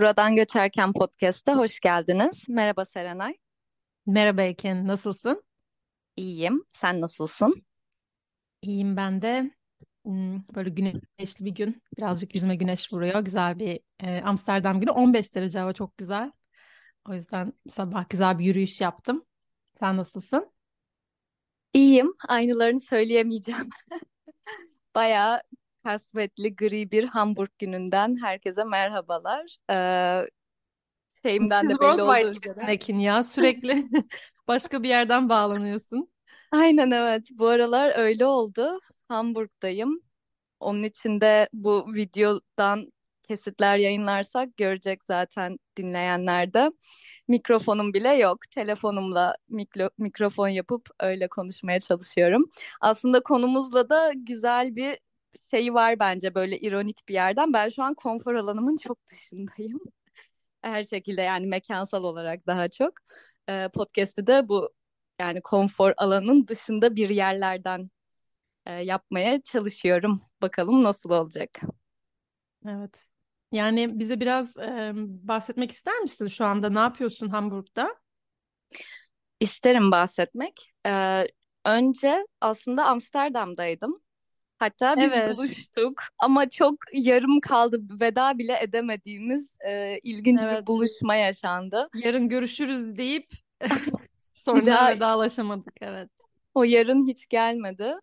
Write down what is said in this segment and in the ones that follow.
Buradan Göçerken Podcast'a hoş geldiniz. Merhaba Serenay. Merhaba Ekin, nasılsın? İyiyim. Sen nasılsın? İyiyim ben de. Hmm, Böyle güneşli bir gün. Birazcık yüzüme güneş vuruyor. Güzel bir e, Amsterdam günü. 15 derece hava çok güzel. O yüzden sabah güzel bir yürüyüş yaptım. Sen nasılsın? İyiyim. Aynılarını söyleyemeyeceğim. Bayağı kasvetli, gri bir Hamburg gününden herkese merhabalar. Ee, şeyimden Siz de belli olduğu üzere. Ekin ya. Sürekli başka bir yerden bağlanıyorsun. Aynen evet. Bu aralar öyle oldu. Hamburg'dayım. Onun için de bu videodan kesitler yayınlarsak görecek zaten dinleyenler de. Mikrofonum bile yok. Telefonumla mikro, mikrofon yapıp öyle konuşmaya çalışıyorum. Aslında konumuzla da güzel bir şey var bence böyle ironik bir yerden. Ben şu an konfor alanımın çok dışındayım. Her şekilde yani mekansal olarak daha çok. Ee, podcast'ı da bu yani konfor alanının dışında bir yerlerden e, yapmaya çalışıyorum. Bakalım nasıl olacak. Evet. Yani bize biraz e, bahsetmek ister misin şu anda? Ne yapıyorsun Hamburg'da? İsterim bahsetmek. Ee, önce aslında Amsterdam'daydım. Hatta biz Evet. buluştuk ama çok yarım kaldı. Veda bile edemediğimiz e, ilginç bir Evet. buluşma yaşandı. Yarın görüşürüz deyip Bir sonra daha vedalaşamadık. Evet. o yarın hiç gelmedi.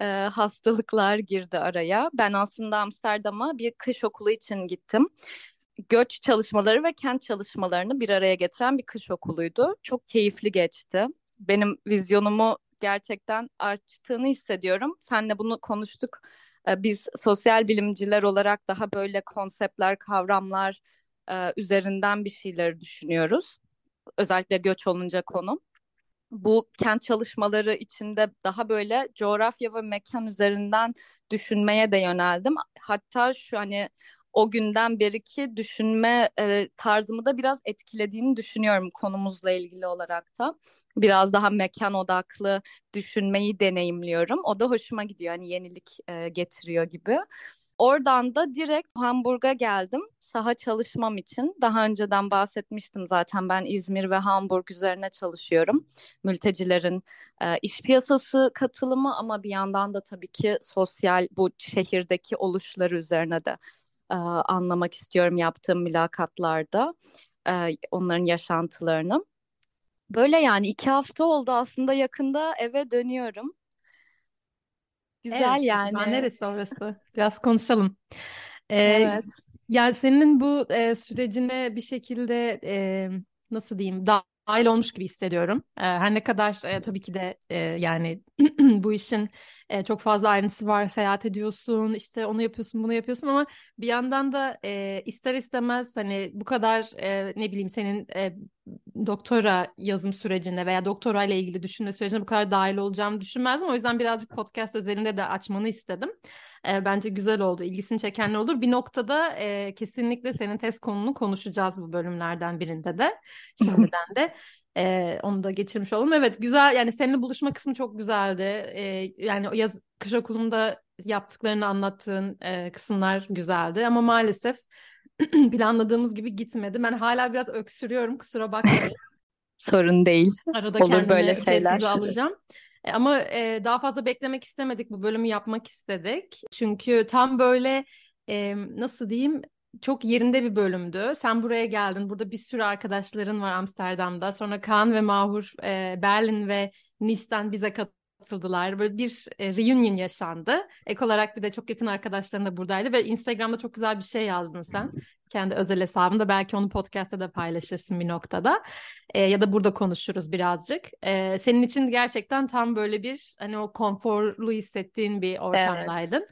Ee, hastalıklar girdi araya. Ben aslında Amsterdam'a bir kış okulu için gittim. Göç çalışmaları ve kent çalışmalarını bir araya getiren bir kış okuluydu. Çok keyifli geçti. Benim vizyonumu gerçekten açtığını hissediyorum. Seninle bunu konuştuk. Ee, Biz sosyal bilimciler olarak daha böyle konseptler, kavramlar e, üzerinden bir şeyleri düşünüyoruz. Özellikle göç olunca konu bu kent çalışmaları içinde daha böyle coğrafya ve mekan üzerinden düşünmeye de yöneldim. Hatta şu hani o günden beriki düşünme e, tarzımı da biraz etkilediğini düşünüyorum konumuzla ilgili olarak da. Biraz daha mekan odaklı düşünmeyi deneyimliyorum. O da hoşuma gidiyor. Hani yenilik e, getiriyor gibi. Oradan da direkt Hamburg'a geldim saha çalışmam için. Daha önceden bahsetmiştim zaten ben İzmir ve Hamburg üzerine çalışıyorum. Mültecilerin e, iş piyasası katılımı ama bir yandan da tabii ki sosyal bu şehirdeki oluşları üzerine de e, anlamak istiyorum yaptığım mülakatlarda e, onların yaşantılarını. Böyle yani iki hafta oldu aslında yakında eve dönüyorum. Güzel Evet, yani. neresi orası? Biraz konuşalım. Ee, Evet. yani senin bu e, sürecine bir şekilde e, nasıl diyeyim dahil olmuş gibi hissediyorum. E, her ne kadar e, tabii ki de e, yani bu işin e, çok fazla ayrıntısı var. Seyahat ediyorsun, işte onu yapıyorsun, bunu yapıyorsun ama bir yandan da e, ister istemez hani bu kadar e, ne bileyim senin e, doktora yazım sürecinde veya doktora ile ilgili düşünme sürecine bu kadar dahil olacağımı düşünmezdim. O yüzden birazcık podcast özelinde de açmanı istedim. E, bence güzel oldu. İlgisini çekenler olur. Bir noktada e, kesinlikle senin test konunu konuşacağız bu bölümlerden birinde de. Şimdiden de. E, onu da geçirmiş olalım. Evet güzel yani seninle buluşma kısmı çok güzeldi. E, yani o yaz kış okulunda yaptıklarını anlattığın e, kısımlar güzeldi ama maalesef planladığımız gibi gitmedi. Ben hala biraz öksürüyorum kusura bakmayın. Sorun değil. Arada Olur böyle kendimi sessize şeyler. alacağım. E, Ama e, daha fazla beklemek istemedik. Bu bölümü yapmak istedik. Çünkü tam böyle e, nasıl diyeyim çok yerinde bir bölümdü. Sen buraya geldin. Burada bir sürü arkadaşların var Amsterdam'da. Sonra Kaan ve Mahur e, Berlin ve Nice'den bize katıldılar. Böyle bir e, reunion yaşandı. Ek olarak bir de çok yakın arkadaşların da buradaydı ve Instagram'da çok güzel bir şey yazdın sen. Kendi özel hesabında belki onu podcast'ta da paylaşırsın bir noktada. E, ya da burada konuşuruz birazcık. E, senin için gerçekten tam böyle bir hani o konforlu hissettiğin bir Evet. ortamdaydın. E,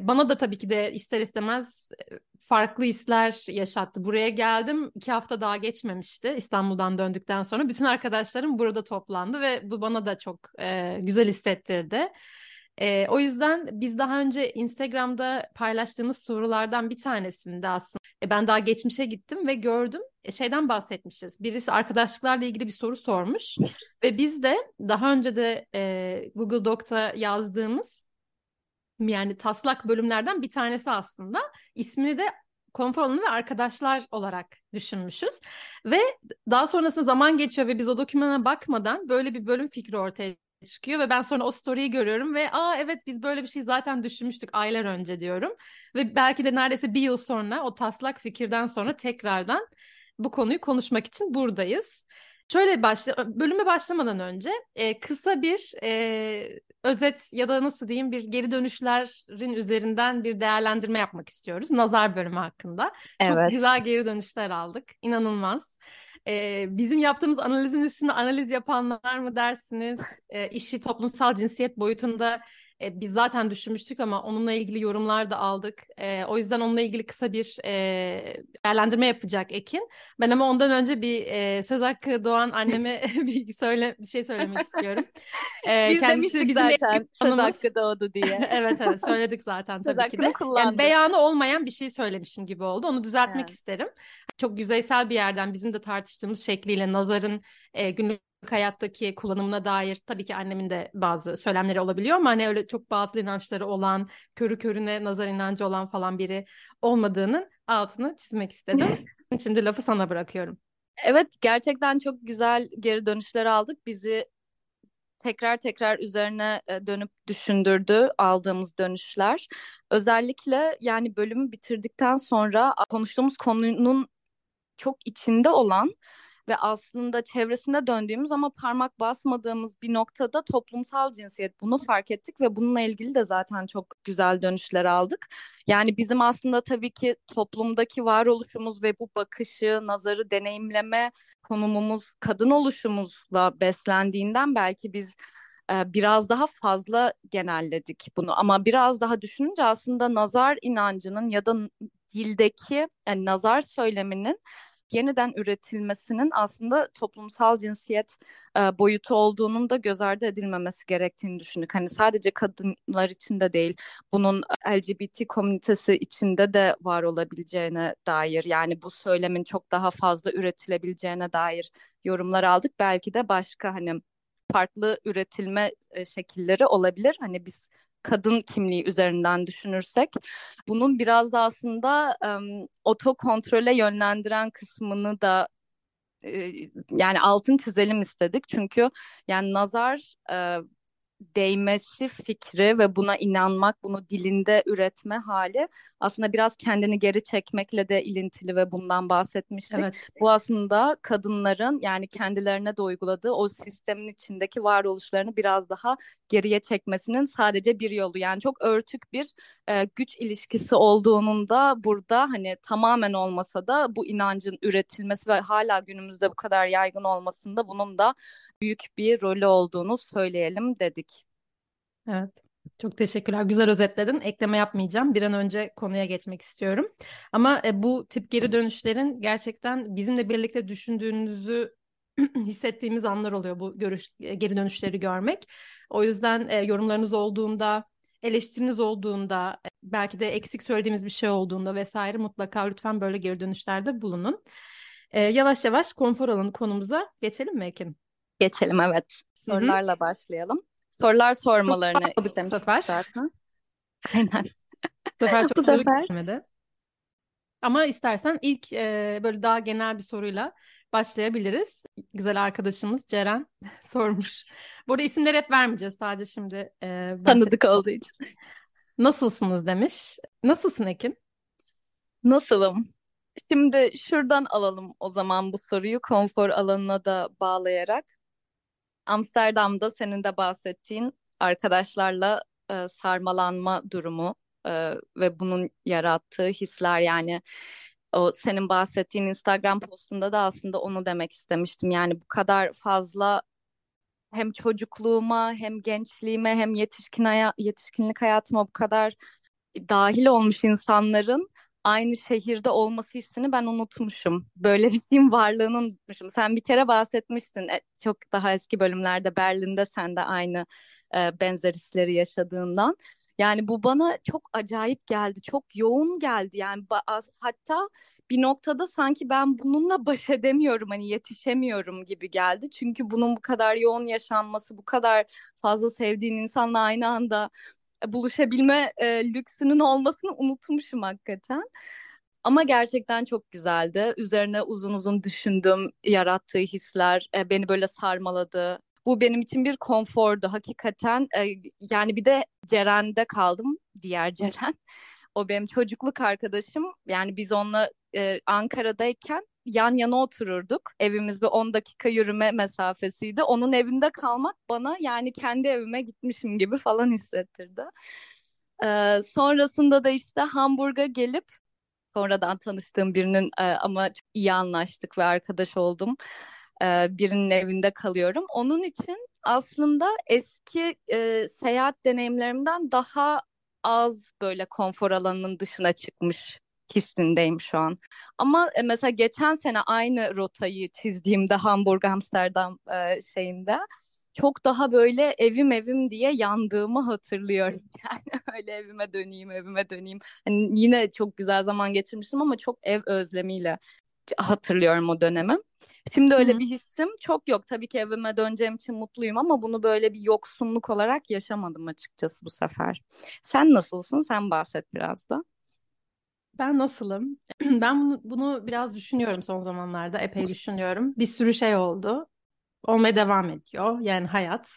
bana da tabii ki de ister istemez e, farklı hisler yaşattı. Buraya geldim iki hafta daha geçmemişti İstanbul'dan döndükten sonra. Bütün arkadaşlarım burada toplandı ve bu bana da çok e, güzel hissettirdi. E, o yüzden biz daha önce Instagram'da paylaştığımız sorulardan bir tanesinde aslında e, ben daha geçmişe gittim ve gördüm e, şeyden bahsetmişiz. Birisi arkadaşlıklarla ilgili bir soru sormuş ve biz de daha önce de e, Google Doc'ta yazdığımız yani taslak bölümlerden bir tanesi aslında. İsmini de konfor alanı ve arkadaşlar olarak düşünmüşüz. Ve daha sonrasında zaman geçiyor ve biz o dokümana bakmadan böyle bir bölüm fikri ortaya çıkıyor ve ben sonra o story'i görüyorum ve aa evet biz böyle bir şey zaten düşünmüştük aylar önce diyorum. Ve belki de neredeyse bir yıl sonra o taslak fikirden sonra tekrardan bu konuyu konuşmak için buradayız. Şöyle başla bölüme başlamadan önce e, kısa bir e, özet ya da nasıl diyeyim bir geri dönüşlerin üzerinden bir değerlendirme yapmak istiyoruz. Nazar bölümü hakkında. Evet. Çok güzel geri dönüşler aldık. İnanılmaz. E, bizim yaptığımız analizin üstünde analiz yapanlar mı dersiniz? E, işi toplumsal cinsiyet boyutunda e, biz zaten düşünmüştük ama onunla ilgili yorumlar da aldık. E, o yüzden onunla ilgili kısa bir e, değerlendirme yapacak Ekin. Ben ama ondan önce bir e, söz hakkı doğan anneme bir söyle bir şey söylemek istiyorum. E, Biz kendisi bizim zaten söz hakkı doğdu diye. evet evet söyledik zaten tabii ki de. Yani beyanı olmayan bir şey söylemişim gibi oldu. Onu düzeltmek evet. isterim. Çok yüzeysel bir yerden bizim de tartıştığımız şekliyle nazarın e, günlük hayattaki kullanımına dair tabii ki annemin de bazı söylemleri olabiliyor ama hani öyle çok batıl inançları olan, körü körüne nazar inancı olan falan biri olmadığının altını çizmek istedim. Şimdi lafı sana bırakıyorum. Evet gerçekten çok güzel geri dönüşler aldık. Bizi tekrar tekrar üzerine e, dönüp düşündürdü aldığımız dönüşler. Özellikle yani bölümü bitirdikten sonra konuştuğumuz konunun çok içinde olan ve aslında çevresinde döndüğümüz ama parmak basmadığımız bir noktada toplumsal cinsiyet bunu fark ettik ve bununla ilgili de zaten çok güzel dönüşler aldık. Yani bizim aslında tabii ki toplumdaki varoluşumuz ve bu bakışı, nazarı deneyimleme konumumuz kadın oluşumuzla beslendiğinden belki biz e, biraz daha fazla genelledik bunu ama biraz daha düşününce aslında nazar inancının ya da dildeki yani nazar söyleminin yeniden üretilmesinin aslında toplumsal cinsiyet e, boyutu olduğunun da göz ardı edilmemesi gerektiğini düşündük. Hani sadece kadınlar için de değil, bunun LGBT komünitesi içinde de var olabileceğine dair yani bu söylemin çok daha fazla üretilebileceğine dair yorumlar aldık. Belki de başka hani farklı üretilme e, şekilleri olabilir. Hani biz kadın kimliği üzerinden düşünürsek bunun biraz da aslında um, otokontrole yönlendiren kısmını da yani altın çizelim istedik. Çünkü yani nazar e, değmesi fikri ve buna inanmak, bunu dilinde üretme hali aslında biraz kendini geri çekmekle de ilintili ve bundan bahsetmiştik. Evet. Bu aslında kadınların yani kendilerine de uyguladığı o sistemin içindeki varoluşlarını biraz daha geriye çekmesinin sadece bir yolu. Yani çok örtük bir e, güç ilişkisi olduğunun da burada hani tamamen olmasa da bu inancın üretilmesi ve hala günümüzde bu kadar yaygın olmasında bunun da büyük bir rolü olduğunu söyleyelim dedik. Evet. Çok teşekkürler. Güzel özetledin. Ekleme yapmayacağım. Bir an önce konuya geçmek istiyorum. Ama e, bu tip geri dönüşlerin gerçekten bizimle birlikte düşündüğünüzü hissettiğimiz anlar oluyor bu görüş e, geri dönüşleri görmek. O yüzden e, yorumlarınız olduğunda, eleştiriniz olduğunda, belki de eksik söylediğimiz bir şey olduğunda vesaire mutlaka lütfen böyle geri dönüşlerde bulunun. Yavaş yavaş konfor alanı konumuza geçelim mi Ekin? Geçelim evet. Sorularla Hı-hı. başlayalım. Sorular sormalarını istemiştik sefer. zaten. Aynen. Bu sefer çok bu sefer... gelmedi. Ama istersen ilk e, böyle daha genel bir soruyla başlayabiliriz. Güzel arkadaşımız Ceren sormuş. Burada isimleri hep vermeyeceğiz sadece şimdi. E, Tanıdık olduğu için. Nasılsınız demiş. Nasılsın Ekin? Nasılım? Şimdi şuradan alalım o zaman bu soruyu konfor alanına da bağlayarak. Amsterdam'da senin de bahsettiğin arkadaşlarla e, sarmalanma durumu e, ve bunun yarattığı hisler yani o senin bahsettiğin Instagram postunda da aslında onu demek istemiştim. Yani bu kadar fazla hem çocukluğuma hem gençliğime hem yetişkin haya yetişkinlik hayatıma bu kadar dahil olmuş insanların aynı şehirde olması hissini ben unutmuşum. Böyle bir şeyin varlığını unutmuşum. Sen bir kere bahsetmiştin e, çok daha eski bölümlerde Berlin'de sen de aynı e, benzer hisleri yaşadığından. Yani bu bana çok acayip geldi, çok yoğun geldi. Yani hatta bir noktada sanki ben bununla baş edemiyorum, hani yetişemiyorum gibi geldi. Çünkü bunun bu kadar yoğun yaşanması, bu kadar fazla sevdiğin insanla aynı anda buluşabilme e, lüksünün olmasını unutmuşum hakikaten. Ama gerçekten çok güzeldi. Üzerine uzun uzun düşündüm, yarattığı hisler e, beni böyle sarmaladı. Bu benim için bir konfordu hakikaten. E, yani bir de Ceren'de kaldım, diğer Ceren. O benim çocukluk arkadaşım. Yani biz onunla e, Ankara'dayken yan yana otururduk. Evimiz bir 10 dakika yürüme mesafesiydi. Onun evinde kalmak bana yani kendi evime gitmişim gibi falan hissettirdi. Ee, sonrasında da işte Hamburg'a gelip sonradan tanıştığım birinin e, ama çok iyi anlaştık ve arkadaş oldum. E, birinin evinde kalıyorum. Onun için aslında eski e, seyahat deneyimlerimden daha az böyle konfor alanının dışına çıkmış hissindeyim şu an. Ama e, mesela geçen sene aynı rotayı çizdiğimde Hamburg Amsterdam e, şeyinde çok daha böyle evim evim diye yandığımı hatırlıyorum. Yani öyle evime döneyim, evime döneyim. Hani yine çok güzel zaman geçirmiştim ama çok ev özlemiyle hatırlıyorum o dönemi. Şimdi öyle Hı-hı. bir hissim çok yok. Tabii ki evime döneceğim için mutluyum ama bunu böyle bir yoksunluk olarak yaşamadım açıkçası bu sefer. Sen nasılsın? Sen bahset biraz da. Ben nasılım? Ben bunu, bunu biraz düşünüyorum son zamanlarda. Epey düşünüyorum. Bir sürü şey oldu. Olmaya devam ediyor. Yani hayat.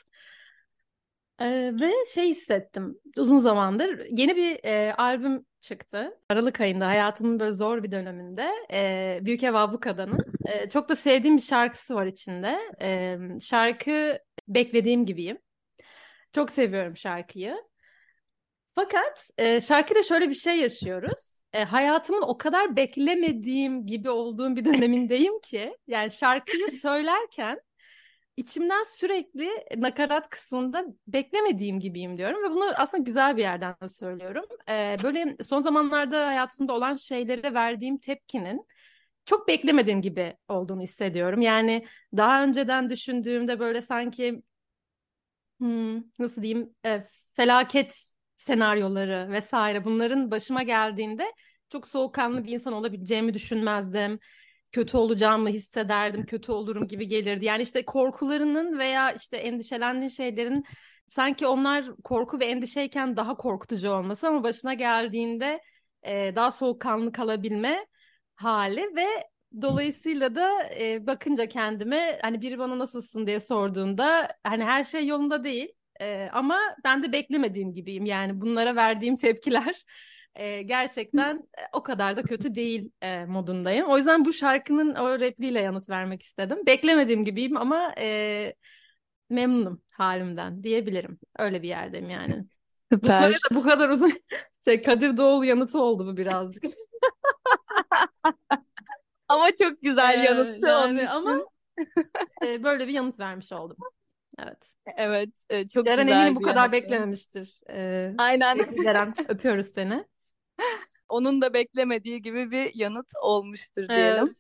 Ee, ve şey hissettim. Uzun zamandır yeni bir e, albüm çıktı. Aralık ayında hayatımın böyle zor bir döneminde. E, Büyük Ev Ablukada'nın. E, çok da sevdiğim bir şarkısı var içinde. E, şarkı Beklediğim Gibiyim. Çok seviyorum şarkıyı. Fakat e, şarkıda şöyle bir şey yaşıyoruz. E, hayatımın o kadar beklemediğim gibi olduğum bir dönemindeyim ki yani şarkıyı söylerken içimden sürekli nakarat kısmında beklemediğim gibiyim diyorum ve bunu aslında güzel bir yerden de söylüyorum. E, böyle son zamanlarda hayatımda olan şeylere verdiğim tepkinin çok beklemediğim gibi olduğunu hissediyorum. Yani daha önceden düşündüğümde böyle sanki hmm, nasıl diyeyim e, felaket senaryoları vesaire bunların başıma geldiğinde çok soğukkanlı bir insan olabileceğimi düşünmezdim. Kötü olacağımı hissederdim, kötü olurum gibi gelirdi. Yani işte korkularının veya işte endişelendiğin şeylerin sanki onlar korku ve endişeyken daha korkutucu olması ama başına geldiğinde e, daha soğukkanlı kalabilme hali ve dolayısıyla da e, bakınca kendime hani biri bana nasılsın diye sorduğunda hani her şey yolunda değil e, ama ben de beklemediğim gibiyim. Yani bunlara verdiğim tepkiler e, gerçekten o kadar da kötü değil e, modundayım. O yüzden bu şarkının o repliğiyle yanıt vermek istedim. Beklemediğim gibiyim ama e, memnunum halimden diyebilirim. Öyle bir yerdeyim yani. Bu Süper. soruya da bu kadar uzun şey Kadir Doğulu yanıtı oldu bu birazcık. Ama çok güzel Ee, yanıttı yani onun için. ama e, böyle bir yanıt vermiş oldum. Evet. Evet, e, çok Ceren güzel eminim bu kadar yanıttı. beklememiştir. Ee, Aynen. Ceren öpüyoruz seni. Onun da beklemediği gibi bir yanıt olmuştur Evet. diyelim.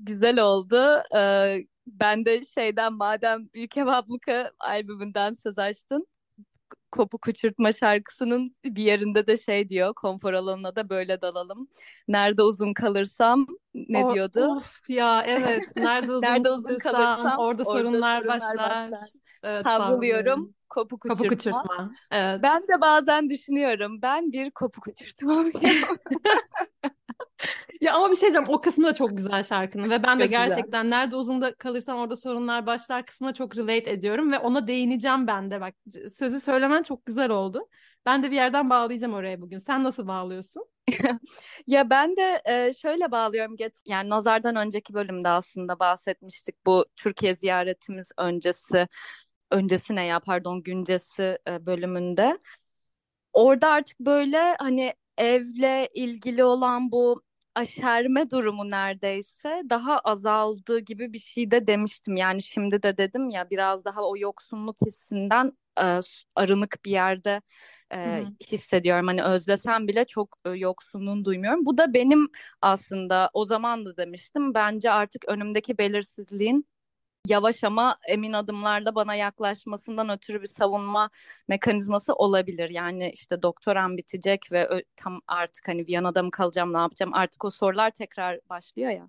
Güzel oldu. Ee, ben de şeyden madem Büyük Ev Abluka albümünden söz açtın. Kopuk Uçurtma şarkısının bir yerinde de şey diyor. Konfor alanına da böyle dalalım. Nerede uzun kalırsam ne O, diyordu? of ya evet. Nerede uzun Nerede uzun kalırsam kalırsam orada orada sorunlar sorunlar başlar. başlar. Evet Savruluyorum kopuk Kopuk uçurtma. uçurtma. Evet. Ben de bazen düşünüyorum. Ben bir kopuk uçurtma? Ya ama bir şey diyeceğim. O kısmı da çok güzel şarkının ve ben de Çok güzel. gerçekten nerede uzun da kalırsam orada sorunlar başlar kısmına çok relate ediyorum ve ona değineceğim ben de. Bak sözü söylemen çok güzel oldu. Ben de bir yerden bağlayacağım oraya bugün. Sen nasıl bağlıyorsun? Ya ben de e, şöyle bağlıyorum. Geç, yani nazardan önceki bölümde aslında bahsetmiştik bu Türkiye ziyaretimiz öncesi öncesi ne ya pardon güncesi e, bölümünde. Orada artık böyle hani evle ilgili olan bu aşerme durumu neredeyse daha azaldığı gibi bir şey de demiştim. Yani şimdi de dedim ya biraz daha o yoksunluk hissinden e, arınık bir yerde e, hissediyorum. Hani özlesem bile çok e, yoksunluğunu duymuyorum. Bu da benim aslında o zaman da demiştim. Bence artık önümdeki belirsizliğin yavaş ama emin adımlarla bana yaklaşmasından ötürü bir savunma mekanizması olabilir. Yani işte doktoram bitecek ve tam artık hani Viyana'da mı kalacağım, ne yapacağım? Artık o sorular tekrar başlıyor ya.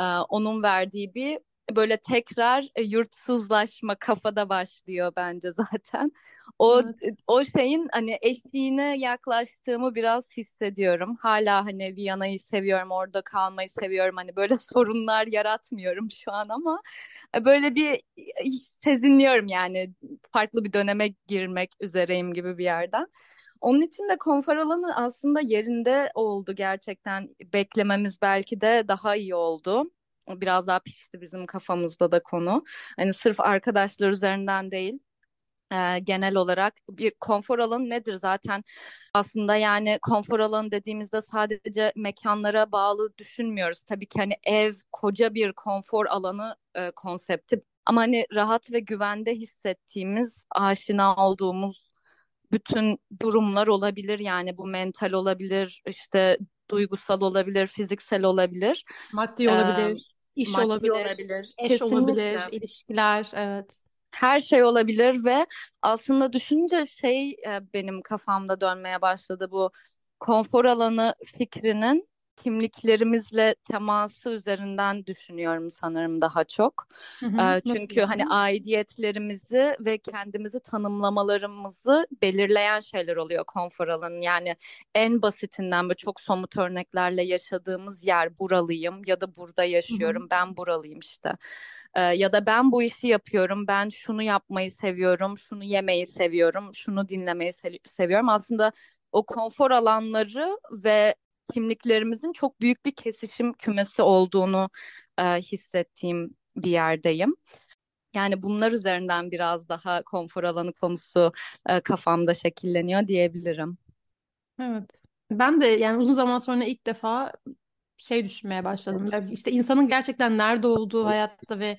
Ee, onun verdiği bir böyle tekrar e, yurtsuzlaşma kafada başlıyor bence zaten. O Evet. o şeyin hani eşiğine yaklaştığımı biraz hissediyorum. Hala hani Viyana'yı seviyorum, orada kalmayı seviyorum. Hani böyle sorunlar yaratmıyorum şu an ama e, böyle bir e, sezinliyorum yani farklı bir döneme girmek üzereyim gibi bir yerden. Onun için de konfor alanı aslında yerinde oldu gerçekten. Beklememiz belki de daha iyi oldu. Biraz daha pişti bizim kafamızda da konu. Hani sırf arkadaşlar üzerinden değil. e, genel olarak bir konfor alanı nedir zaten aslında yani konfor alanı dediğimizde sadece mekanlara bağlı düşünmüyoruz. Tabii ki hani ev koca bir konfor alanı e, konsepti ama hani rahat ve güvende hissettiğimiz, aşina olduğumuz bütün durumlar olabilir yani bu mental olabilir işte duygusal olabilir fiziksel olabilir Maddi Ee, olabilir, iş maddi olabilir, olabilir eş kesinlikle olabilir, ilişkiler, evet. her şey olabilir ve aslında düşününce şey e, benim kafamda dönmeye başladı bu konfor alanı fikrinin kimliklerimizle teması üzerinden düşünüyorum sanırım daha çok. Hı hı. E, Nasıl çünkü hani aidiyetlerimizi ve kendimizi tanımlamalarımızı belirleyen şeyler oluyor konfor alanı. Yani en basitinden böyle çok somut örneklerle yaşadığımız yer buralıyım ya da burada Hı hı. yaşıyorum ben buralıyım işte. Ee, ya da ben bu işi yapıyorum, ben şunu yapmayı seviyorum, şunu yemeyi seviyorum, şunu dinlemeyi se- seviyorum. Aslında o konfor alanları ve kimliklerimizin çok büyük bir kesişim kümesi olduğunu e, hissettiğim bir yerdeyim. Yani bunlar üzerinden biraz daha konfor alanı konusu e, kafamda şekilleniyor diyebilirim. Evet. Ben de yani uzun zaman sonra ilk defa şey düşünmeye başladım. Ya işte insanın gerçekten nerede olduğu hayatta ve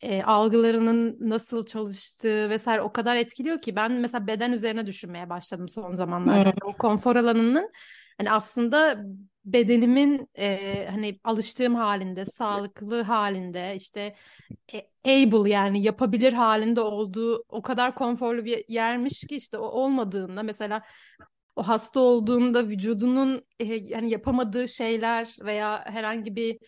e, algılarının nasıl çalıştığı vesaire o kadar etkiliyor ki ben mesela beden üzerine düşünmeye başladım son zamanlarda. Hmm. Yani o konfor alanının hani aslında bedenimin e, hani alıştığım halinde, sağlıklı halinde işte e, able yani yapabilir halinde olduğu o kadar konforlu bir yermiş ki işte o olmadığında mesela o hasta olduğunda vücudunun e, yani yapamadığı şeyler veya herhangi bir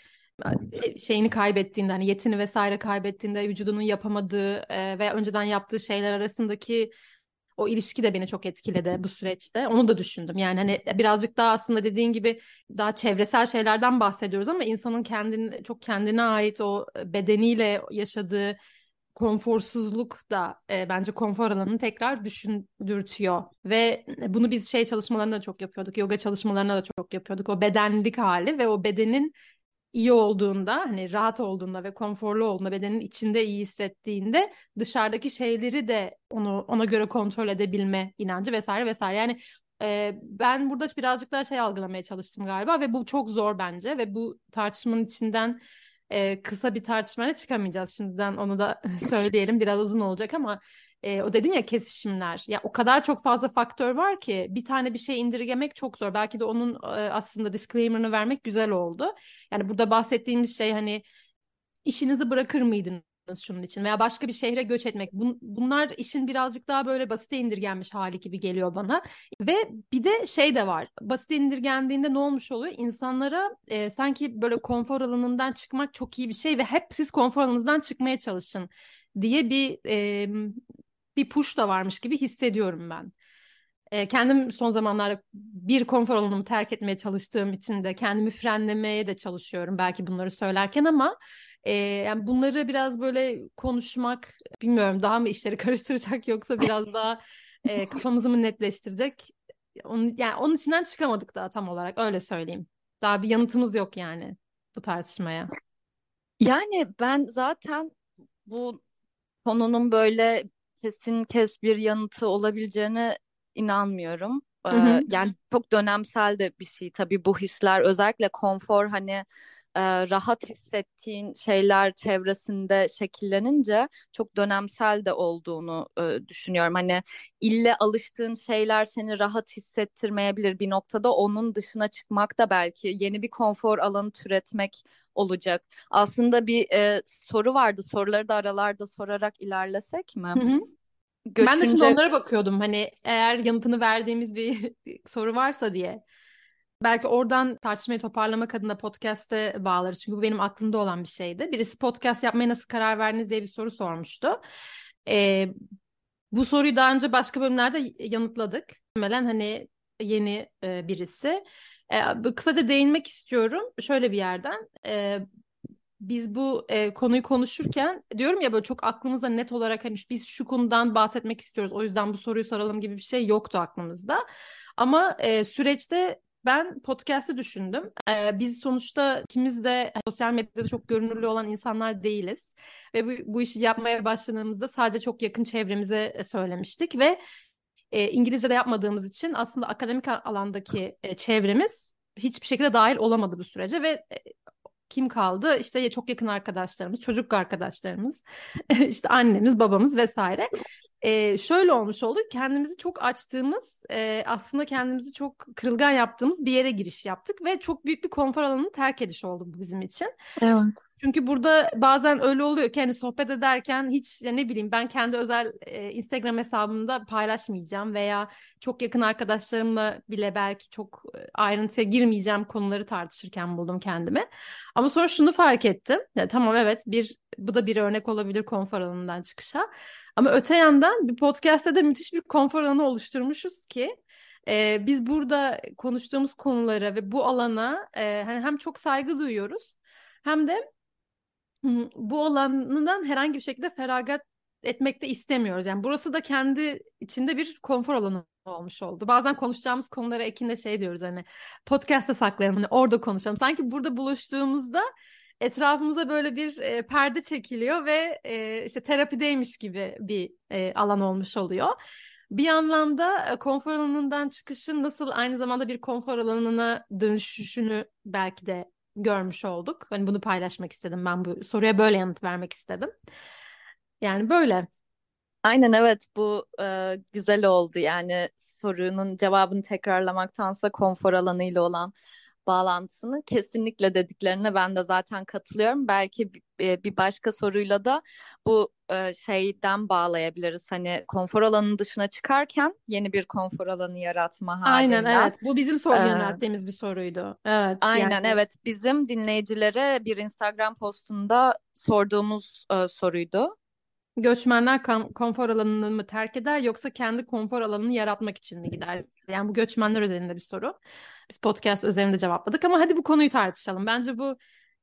e, şeyini kaybettiğinde hani yetini vesaire kaybettiğinde vücudunun yapamadığı e, veya önceden yaptığı şeyler arasındaki o ilişki de beni çok etkiledi bu süreçte. Onu da düşündüm. Yani hani birazcık daha aslında dediğin gibi daha çevresel şeylerden bahsediyoruz ama insanın kendini çok kendine ait o bedeniyle yaşadığı konforsuzluk da e, bence konfor alanını tekrar düşündürtüyor. Ve bunu biz şey çalışmalarında da çok yapıyorduk. Yoga çalışmalarında da çok yapıyorduk. O bedenlik hali ve o bedenin iyi olduğunda, hani rahat olduğunda ve konforlu olduğunda, bedenin içinde iyi hissettiğinde dışarıdaki şeyleri de onu ona göre kontrol edebilme inancı vesaire vesaire. Yani e, ben burada birazcık daha şey algılamaya çalıştım galiba ve bu çok zor bence ve bu tartışmanın içinden e, kısa bir tartışmayla çıkamayacağız. Şimdiden onu da söyleyelim. Biraz uzun olacak ama e, o dedin ya kesişimler. Ya o kadar çok fazla faktör var ki bir tane bir şey indirgemek çok zor. Belki de onun e, aslında disclaimer'ını vermek güzel oldu. Yani burada bahsettiğimiz şey hani işinizi bırakır mıydınız şunun için veya başka bir şehre göç etmek. Bun- bunlar işin birazcık daha böyle basite indirgenmiş hali gibi geliyor bana. Ve bir de şey de var. Basite indirgendiğinde ne olmuş oluyor? İnsanlara e, sanki böyle konfor alanından çıkmak çok iyi bir şey ve hep siz konfor alanınızdan çıkmaya çalışın diye bir e, bir push da varmış gibi hissediyorum ben. E, kendim son zamanlarda bir konfor alanımı terk etmeye çalıştığım için de kendimi frenlemeye de çalışıyorum belki bunları söylerken ama e, yani bunları biraz böyle konuşmak bilmiyorum daha mı işleri karıştıracak yoksa biraz daha e, kafamızı mı netleştirecek? Onun, yani onun içinden çıkamadık daha tam olarak öyle söyleyeyim. Daha bir yanıtımız yok yani bu tartışmaya. Yani ben zaten bu konunun böyle kesin kes bir yanıtı olabileceğine inanmıyorum. Hı hı. Ee, yani çok dönemsel de bir şey tabii bu hisler özellikle konfor hani e, rahat hissettiğin şeyler çevresinde şekillenince çok dönemsel de olduğunu e, düşünüyorum. Hani ille alıştığın şeyler seni rahat hissettirmeyebilir bir noktada onun dışına çıkmak da belki yeni bir konfor alanı türetmek olacak. Aslında bir e, soru vardı. Soruları da aralarda sorarak ilerlesek mi? Hı hı. Ben de şimdi Göçünce onlara bakıyordum hani eğer yanıtını verdiğimiz bir soru varsa diye. Belki oradan tartışmayı toparlamak adına podcast'e bağlarız. Çünkü bu benim aklımda olan bir şeydi. Birisi podcast yapmaya nasıl karar verdiniz diye bir soru sormuştu. Ee, bu soruyu daha önce başka bölümlerde yanıtladık. Muhtemelen hani yeni e, birisi. E, kısaca değinmek istiyorum şöyle bir yerden. E, biz bu e, konuyu konuşurken diyorum ya böyle çok aklımızda net olarak hani biz şu konudan bahsetmek istiyoruz. O yüzden bu soruyu soralım gibi bir şey yoktu aklımızda. Ama e, süreçte ben podcast'ı düşündüm. Ee, biz sonuçta ikimiz de sosyal medyada çok görünürlü olan insanlar değiliz. Ve bu, bu işi yapmaya başladığımızda sadece çok yakın çevremize e, söylemiştik. Ve e, İngilizce de yapmadığımız için aslında akademik alandaki e, çevremiz hiçbir şekilde dahil olamadı bu sürece. Ve e, kim kaldı? İşte çok yakın arkadaşlarımız, çocuk arkadaşlarımız, işte annemiz, babamız vesaire. Ee, şöyle olmuş oldu. Kendimizi çok açtığımız, e, aslında kendimizi çok kırılgan yaptığımız bir yere giriş yaptık ve çok büyük bir konfor alanını terk ediş oldu bu bizim için. Evet. Çünkü burada bazen öyle oluyor ki hani sohbet ederken hiç ya ne bileyim ben kendi özel e, Instagram hesabımda paylaşmayacağım veya çok yakın arkadaşlarımla bile belki çok e, ayrıntıya girmeyeceğim konuları tartışırken buldum kendimi. Ama sonra şunu fark ettim. Ya, tamam evet bir bu da bir örnek olabilir konfor alanından çıkışa. Ama öte yandan bir podcast'te de müthiş bir konfor alanı oluşturmuşuz ki e, biz burada konuştuğumuz konulara ve bu alana e, hani hem çok saygı duyuyoruz hem de bu alanından herhangi bir şekilde feragat etmek de istemiyoruz. Yani burası da kendi içinde bir konfor alanı olmuş oldu. Bazen konuşacağımız konulara ekinde şey diyoruz hani podcast'ta saklayalım hani orada konuşalım. Sanki burada buluştuğumuzda etrafımıza böyle bir e, perde çekiliyor ve e, işte terapideymiş gibi bir e, alan olmuş oluyor. Bir anlamda konfor alanından çıkışın nasıl aynı zamanda bir konfor alanına dönüşüşünü belki de görmüş olduk. Hani bunu paylaşmak istedim ben bu soruya böyle yanıt vermek istedim. Yani böyle. Aynen evet bu e, güzel oldu yani sorunun cevabını tekrarlamaktansa konfor alanıyla olan bağlantısını kesinlikle dediklerine ben de zaten katılıyorum. Belki bir başka soruyla da bu e, şeyden bağlayabiliriz. Hani konfor alanının dışına çıkarken yeni bir konfor alanı yaratma halinden. Aynen evet. Bu bizim soru ee, yönelttiğimiz bir soruydu. Evet. Aynen yani. evet. Bizim dinleyicilere bir Instagram postunda sorduğumuz e, soruydu. Göçmenler konfor alanını mı terk eder yoksa kendi konfor alanını yaratmak için mi gider? Yani bu göçmenler üzerinde bir soru. Biz podcast üzerinde cevapladık ama hadi bu konuyu tartışalım. Bence bu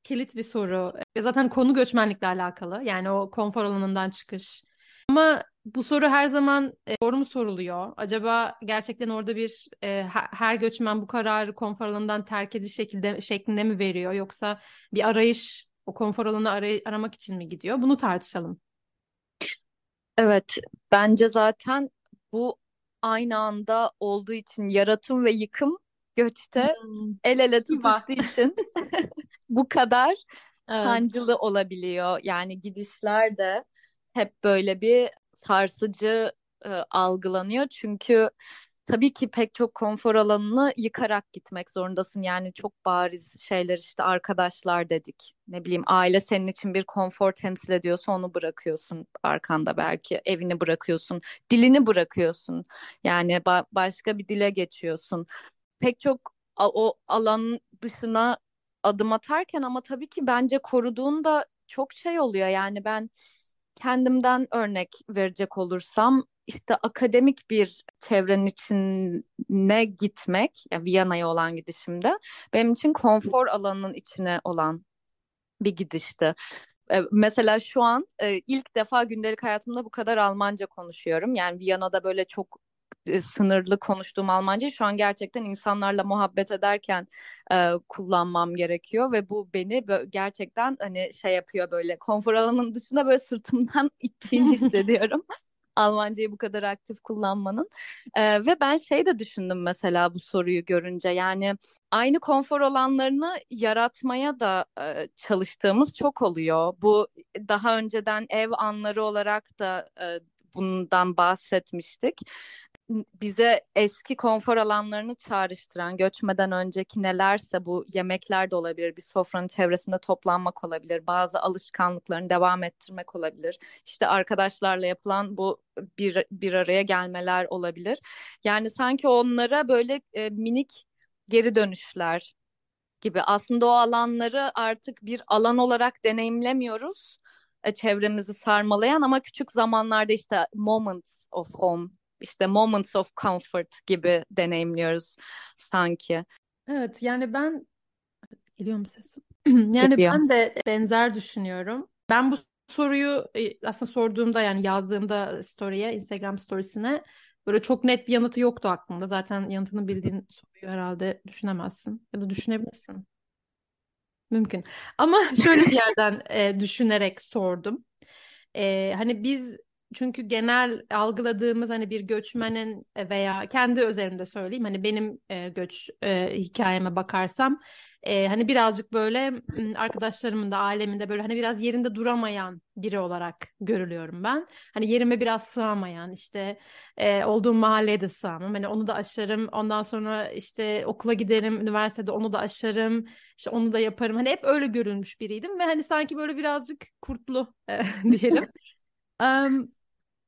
kilit bir soru. E, zaten konu göçmenlikle alakalı. Yani o konfor alanından çıkış. Ama bu soru her zaman e, doğru mu soruluyor? Acaba gerçekten orada bir e, her göçmen bu kararı konfor alanından terk ediş şekilde şeklinde mi veriyor yoksa bir arayış o konfor alanı aray aramak için mi gidiyor? Bunu tartışalım. Evet, bence zaten bu aynı anda olduğu için yaratım ve yıkım göçte hmm. el ele tutuştuğu için bu kadar evet. sancılı olabiliyor. Yani gidişler de hep böyle bir sarsıcı e, algılanıyor. Çünkü tabii ki pek çok konfor alanını yıkarak gitmek zorundasın. Yani çok bariz şeyler işte arkadaşlar dedik. Ne bileyim aile senin için bir konfor temsil ediyorsa onu bırakıyorsun arkanda belki. Evini bırakıyorsun, dilini bırakıyorsun. Yani ba- başka bir dile geçiyorsun. Pek çok o alan dışına adım atarken ama tabii ki bence koruduğunda çok şey oluyor. Yani ben kendimden örnek verecek olursam işte akademik bir çevrenin içine gitmek, yani Viyana'ya olan gidişimde benim için konfor alanının içine olan bir gidişti. E, mesela şu an e, ilk defa gündelik hayatımda bu kadar Almanca konuşuyorum. Yani Viyana'da böyle çok e, sınırlı konuştuğum Almanca şu an gerçekten insanlarla muhabbet ederken e, kullanmam gerekiyor ve bu beni gerçekten hani şey yapıyor böyle konfor alanının dışına böyle sırtımdan ittiğini hissediyorum. Almancayı bu kadar aktif kullanmanın. Ee, ve ben şey de düşündüm mesela bu soruyu görünce yani aynı konfor alanlarını yaratmaya da e, çalıştığımız çok oluyor. Bu daha önceden ev anları olarak da e, bundan bahsetmiştik bize eski konfor alanlarını çağrıştıran göçmeden önceki nelerse bu yemekler de olabilir, bir sofranın çevresinde toplanmak olabilir, bazı alışkanlıklarını devam ettirmek olabilir. İşte arkadaşlarla yapılan bu bir, bir araya gelmeler olabilir. Yani sanki onlara böyle e, minik geri dönüşler gibi. Aslında o alanları artık bir alan olarak deneyimlemiyoruz. E, çevremizi sarmalayan ama küçük zamanlarda işte moments of home, işte moments of comfort gibi deneyimliyoruz sanki. Evet yani ben geliyor mu sesim? Yani Geliyor. ben de benzer düşünüyorum. Ben bu soruyu e, aslında sorduğumda yani yazdığımda story'e, Instagram storiesine böyle çok net bir yanıtı yoktu aklımda. Zaten yanıtını bildiğin soruyu herhalde düşünemezsin ya da düşünebilirsin. Mümkün. Ama şöyle bir yerden e, düşünerek sordum. E, hani biz çünkü genel algıladığımız hani bir göçmenin veya kendi özelimde söyleyeyim hani benim e, göç e, hikayeme bakarsam e, hani birazcık böyle arkadaşlarımın da ailemin de böyle hani biraz yerinde duramayan biri olarak görülüyorum ben. Hani yerime biraz sığamayan işte e, olduğum mahalleye de sığamam. Hani onu da aşarım. Ondan sonra işte okula giderim, üniversitede onu da aşarım. İşte onu da yaparım. Hani hep öyle görülmüş biriydim ve hani sanki böyle birazcık kurtlu e, diyelim. Um,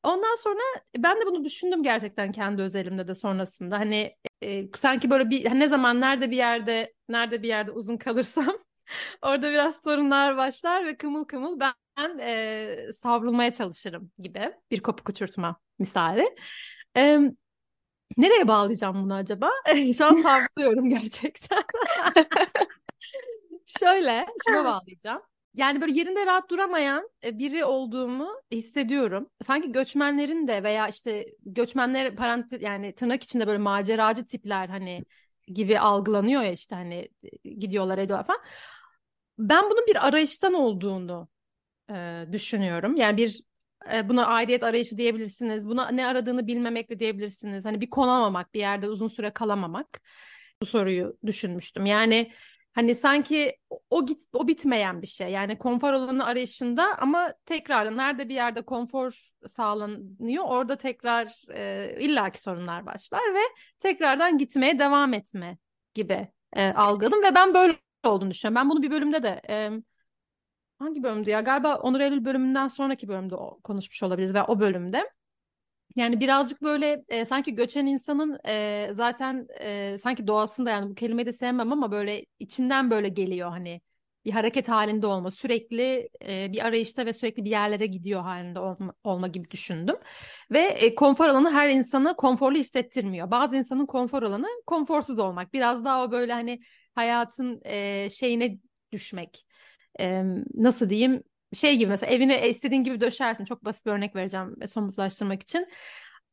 Ondan sonra ben de bunu düşündüm gerçekten kendi özelimde de sonrasında. Hani e, sanki böyle bir ne zaman nerede bir yerde nerede bir yerde uzun kalırsam orada biraz sorunlar başlar ve kımıl kımıl ben e, savrulmaya çalışırım gibi bir kopuk uçurtma misali. E, nereye bağlayacağım bunu acaba? Şu an savruluyorum gerçekten. Şöyle şuna bağlayacağım. Yani böyle yerinde rahat duramayan e, biri olduğumu hissediyorum. Sanki göçmenlerin de veya işte göçmenler parantez yani tırnak içinde böyle maceracı tipler hani gibi algılanıyor ya işte hani e, gidiyorlar ediyorlar falan. Ben bunun bir arayıştan olduğunu e, düşünüyorum. Yani bir e, buna aidiyet arayışı diyebilirsiniz. Buna ne aradığını bilmemek de diyebilirsiniz. Hani bir konamamak, bir yerde uzun süre kalamamak. Bu soruyu düşünmüştüm. Yani Hani sanki o git o bitmeyen bir şey. Yani konfor alanı arayışında ama tekrardan nerede bir yerde konfor sağlanıyor orada tekrar e, illaki sorunlar başlar ve tekrardan gitmeye devam etme gibi e, algıladım ve ben böyle olduğunu düşünüyorum. Ben bunu bir bölümde de e, hangi bölümdü ya? Galiba Onur Eylül bölümünden sonraki bölümde konuşmuş olabiliriz ve o bölümde yani birazcık böyle e, sanki göçen insanın e, zaten e, sanki doğasında yani bu kelimeyi de sevmem ama böyle içinden böyle geliyor hani bir hareket halinde olma, sürekli e, bir arayışta ve sürekli bir yerlere gidiyor halinde olma, olma gibi düşündüm. Ve e, konfor alanı her insanı konforlu hissettirmiyor. Bazı insanın konfor alanı konforsuz olmak. Biraz daha o böyle hani hayatın e, şeyine düşmek. E, nasıl diyeyim? Şey gibi mesela evine istediğin gibi döşersin. Çok basit bir örnek vereceğim e, somutlaştırmak için.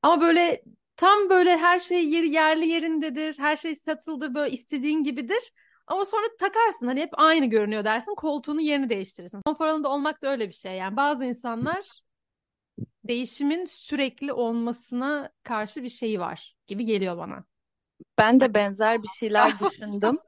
Ama böyle tam böyle her şey yeri yerli yerindedir. Her şey satıldır böyle istediğin gibidir. Ama sonra takarsın hani hep aynı görünüyor dersin. Koltuğunu yerini değiştirirsin. Konfor alanında olmak da öyle bir şey. Yani bazı insanlar değişimin sürekli olmasına karşı bir şeyi var gibi geliyor bana. Ben de benzer bir şeyler düşündüm.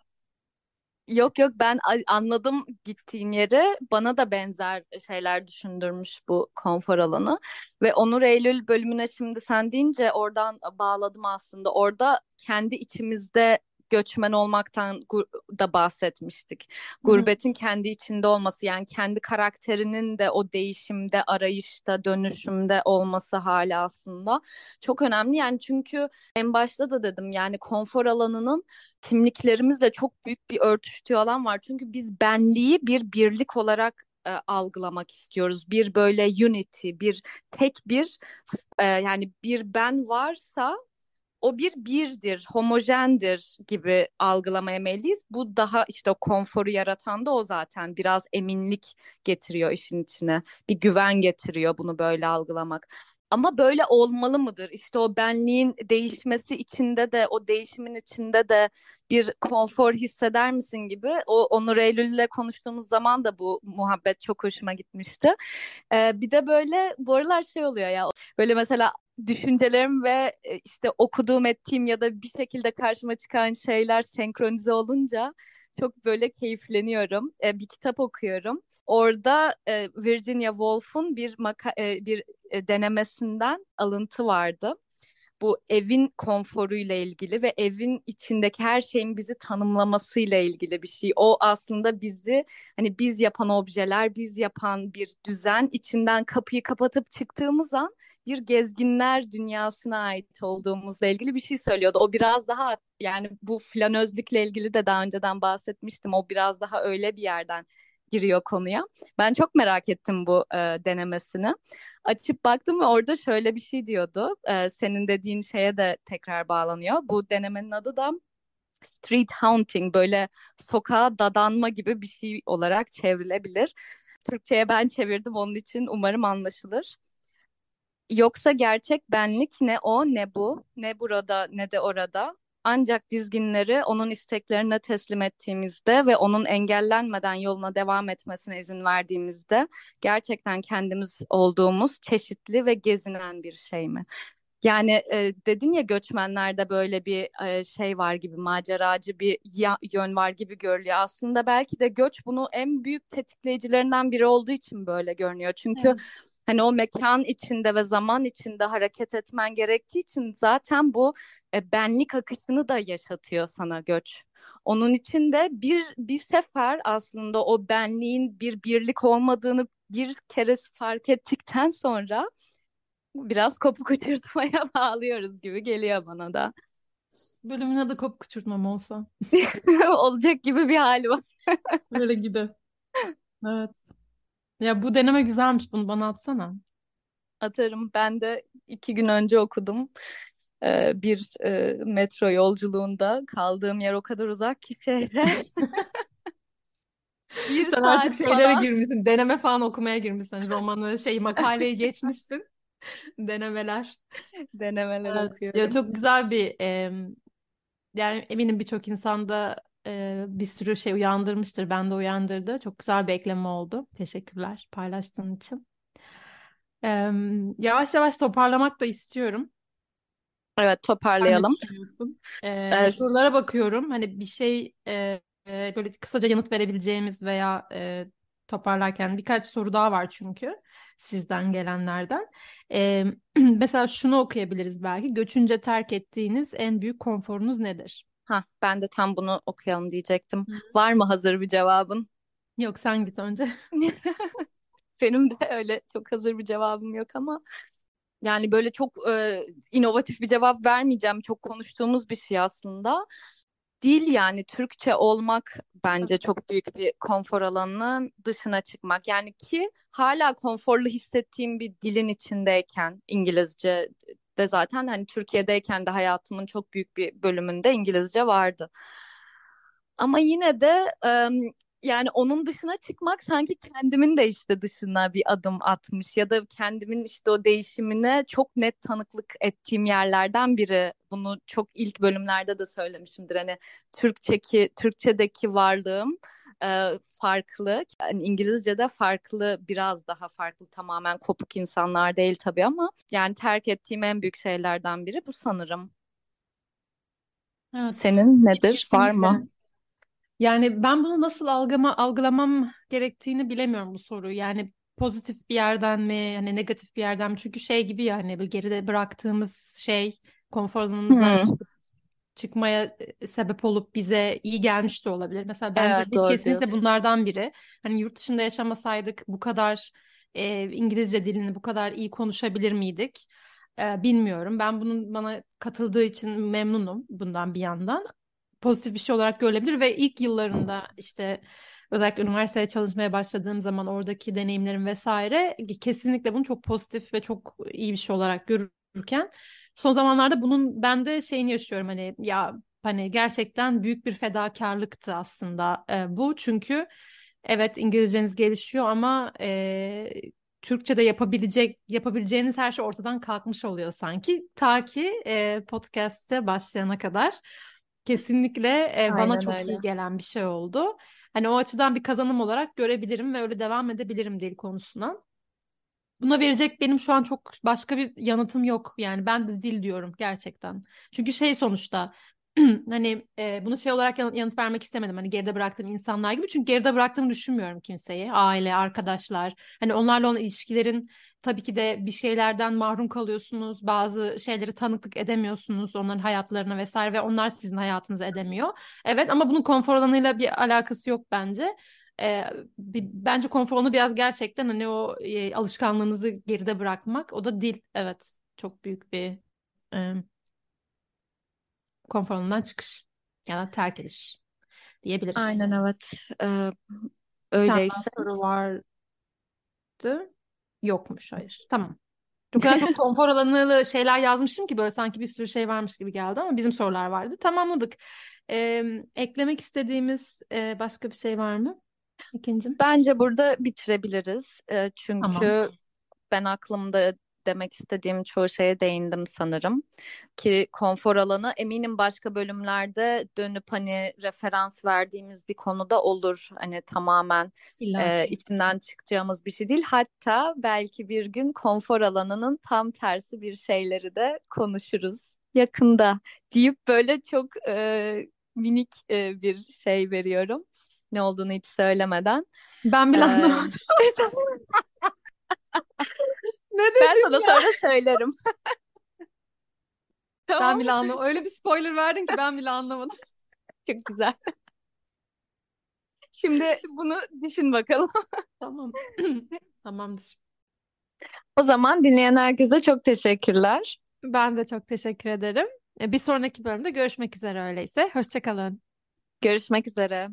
Yok yok ben anladım gittiğin yere. Bana da benzer şeyler düşündürmüş bu konfor alanı. Ve Onur Eylül bölümüne şimdi sen deyince oradan bağladım aslında. Orada kendi içimizde göçmen olmaktan da bahsetmiştik. Gurbetin kendi içinde olması yani kendi karakterinin de o değişimde, arayışta, dönüşümde olması hali aslında çok önemli. Yani çünkü en başta da dedim yani konfor alanının kimliklerimizle çok büyük bir örtüştüğü alan var. Çünkü biz benliği bir birlik olarak e, algılamak istiyoruz. Bir böyle unity, bir tek bir e, yani bir ben varsa o bir birdir, homojendir gibi algılamaya meyilliyiz. Bu daha işte o konforu yaratan da o zaten. Biraz eminlik getiriyor işin içine. Bir güven getiriyor bunu böyle algılamak. Ama böyle olmalı mıdır? İşte o benliğin değişmesi içinde de o değişimin içinde de bir konfor hisseder misin gibi. O Onur Eylül'le konuştuğumuz zaman da bu muhabbet çok hoşuma gitmişti. Ee, bir de böyle bu aralar şey oluyor ya böyle mesela düşüncelerim ve e, işte okuduğum ettiğim ya da bir şekilde karşıma çıkan şeyler senkronize olunca çok böyle keyifleniyorum. E, bir kitap okuyorum. Orada e, Virginia Woolf'un bir maka- e, bir e, denemesinden alıntı vardı. bu evin konforuyla ilgili ve evin içindeki her şeyin bizi tanımlamasıyla ilgili bir şey. O aslında bizi hani biz yapan objeler, biz yapan bir düzen içinden kapıyı kapatıp çıktığımız an bir gezginler dünyasına ait olduğumuzla ilgili bir şey söylüyordu. O biraz daha yani bu flanözlükle ilgili de daha önceden bahsetmiştim. O biraz daha öyle bir yerden giriyor konuya. Ben çok merak ettim bu e, denemesini. Açıp baktım ve orada şöyle bir şey diyordu. E, senin dediğin şeye de tekrar bağlanıyor. Bu denemenin adı da street haunting böyle sokağa dadanma gibi bir şey olarak çevrilebilir. Türkçe'ye ben çevirdim onun için umarım anlaşılır. Yoksa gerçek benlik ne o ne bu, ne burada ne de orada. Ancak dizginleri onun isteklerine teslim ettiğimizde ve onun engellenmeden yoluna devam etmesine izin verdiğimizde gerçekten kendimiz olduğumuz çeşitli ve gezinen bir şey mi? Yani e, dedin ya göçmenlerde böyle bir e, şey var gibi maceracı bir ya, yön var gibi görülüyor. Aslında belki de göç bunu en büyük tetikleyicilerinden biri olduğu için böyle görünüyor. Çünkü evet. Hani o mekan içinde ve zaman içinde hareket etmen gerektiği için zaten bu e, benlik akışını da yaşatıyor sana göç. Onun için de bir bir sefer aslında o benliğin bir birlik olmadığını bir kere fark ettikten sonra biraz kopuk uçurtmaya bağlıyoruz gibi geliyor bana da. Bölümün adı kopuk uçurtmam olsa. Olacak gibi bir hali var. Böyle gibi. Evet. Ya bu deneme güzelmiş. Bunu bana atsana. Atarım. Ben de iki gün önce okudum. Ee, bir e, metro yolculuğunda kaldığım yer o kadar uzak ki şehre. bir Sen artık şeylere falan. girmişsin. Deneme falan okumaya girmişsin. Romanı, şey makaleyi geçmişsin. Denemeler. Denemeler evet. okuyorum. Ya çok güzel bir e, yani eminim birçok insanda e, bir sürü şey uyandırmıştır. Ben de uyandırdı. Çok güzel bir ekleme oldu. Teşekkürler paylaştığın için. E, yavaş yavaş toparlamak da istiyorum. Evet toparlayalım. Ee, evet. Sorulara bakıyorum. Hani bir şey e, böyle kısaca yanıt verebileceğimiz veya e, toparlarken birkaç soru daha var çünkü sizden gelenlerden. Ee, mesela şunu okuyabiliriz belki. Göçünce terk ettiğiniz en büyük konforunuz nedir? Ha, ben de tam bunu okuyalım diyecektim. Var mı hazır bir cevabın? Yok sen git önce. Benim de öyle çok hazır bir cevabım yok ama yani böyle çok e, inovatif bir cevap vermeyeceğim. Çok konuştuğumuz bir şey aslında dil yani Türkçe olmak bence çok büyük bir konfor alanının dışına çıkmak. Yani ki hala konforlu hissettiğim bir dilin içindeyken İngilizce de zaten hani Türkiye'deyken de hayatımın çok büyük bir bölümünde İngilizce vardı. Ama yine de yani onun dışına çıkmak sanki kendimin de işte dışına bir adım atmış ya da kendimin işte o değişimine çok net tanıklık ettiğim yerlerden biri. Bunu çok ilk bölümlerde de söylemişimdir. Hani Türkçeki Türkçedeki varlığım e, farklı. Yani İngilizce'de farklı, biraz daha farklı. Tamamen kopuk insanlar değil tabii ama yani terk ettiğim en büyük şeylerden biri bu sanırım. Evet. Senin nedir? Kesinlikle. Var mı? Yani ben bunu nasıl algıma, algılamam gerektiğini bilemiyorum bu soruyu. Yani pozitif bir yerden mi, yani negatif bir yerden mi? Çünkü şey gibi yani bir geride bıraktığımız şey konfor alanımızdan çıkıp, çıkmaya e, sebep olup bize iyi gelmiş de olabilir. Mesela bence evet, doğru kesinlikle diyorsun. bunlardan biri. Hani yurt dışında yaşamasaydık bu kadar e, İngilizce dilini bu kadar iyi konuşabilir miydik? E, bilmiyorum. Ben bunun bana katıldığı için memnunum bundan bir yandan pozitif bir şey olarak görülebilir ve ilk yıllarında işte özellikle üniversiteye çalışmaya başladığım zaman oradaki deneyimlerim vesaire kesinlikle bunu çok pozitif ve çok iyi bir şey olarak görürken son zamanlarda bunun ben de şeyini yaşıyorum hani ya hani gerçekten büyük bir fedakarlıktı aslında e, bu çünkü evet İngilizceniz gelişiyor ama e, Türkçe'de yapabilecek yapabileceğiniz her şey ortadan kalkmış oluyor sanki ta ki e, podcast'te başlayana kadar. Kesinlikle e, bana çok öyle. iyi gelen bir şey oldu. Hani o açıdan bir kazanım olarak görebilirim ve öyle devam edebilirim dil konusuna. Buna verecek benim şu an çok başka bir yanıtım yok. Yani ben de dil diyorum gerçekten. Çünkü şey sonuçta hani e, bunu şey olarak yan- yanıt vermek istemedim. Hani geride bıraktığım insanlar gibi. Çünkü geride bıraktığımı düşünmüyorum kimseyi. Aile, arkadaşlar. Hani onlarla olan ilişkilerin tabii ki de bir şeylerden mahrum kalıyorsunuz. Bazı şeyleri tanıklık edemiyorsunuz onların hayatlarına vesaire ve onlar sizin hayatınızı edemiyor. Evet ama bunun konfor alanıyla bir alakası yok bence. E, bir- bence konfor alanı biraz gerçekten hani o e, alışkanlığınızı geride bırakmak. O da dil. Evet. Çok büyük bir e, konfor alanından çıkış ya da terk ediş diyebiliriz. Aynen evet. Ee, Bir öyleyse soru vardı. Yokmuş, hayır. Tamam. O kadar çok konfor alanı şeyler yazmışım ki böyle sanki bir sürü şey varmış gibi geldi ama bizim sorular vardı. Tamamladık. Ee, eklemek istediğimiz e, başka bir şey var mı? İkincim. bence burada bitirebiliriz. Ee, Tamam. çünkü ben aklımda demek istediğim çoğu şeye değindim sanırım. Ki konfor alanı eminim başka bölümlerde dönüp hani referans verdiğimiz bir konuda olur. Hani tamamen e, içinden çıkacağımız bir şey değil. Hatta belki bir gün konfor alanının tam tersi bir şeyleri de konuşuruz yakında deyip böyle çok e, minik e, bir şey veriyorum. Ne olduğunu hiç söylemeden. Ben bile Ee, anlamadım. Ne ben dedim sana ya? sonra söylerim. Ben Tamam. bile anlamadım. Öyle bir spoiler verdin ki ben bile anlamadım. Çok güzel. Şimdi bunu düşün bakalım. Tamam. Tamamdır. O zaman dinleyen herkese çok teşekkürler. Ben de çok teşekkür ederim. E, Bir sonraki bölümde görüşmek üzere öyleyse. Hoşça kalın. Görüşmek üzere.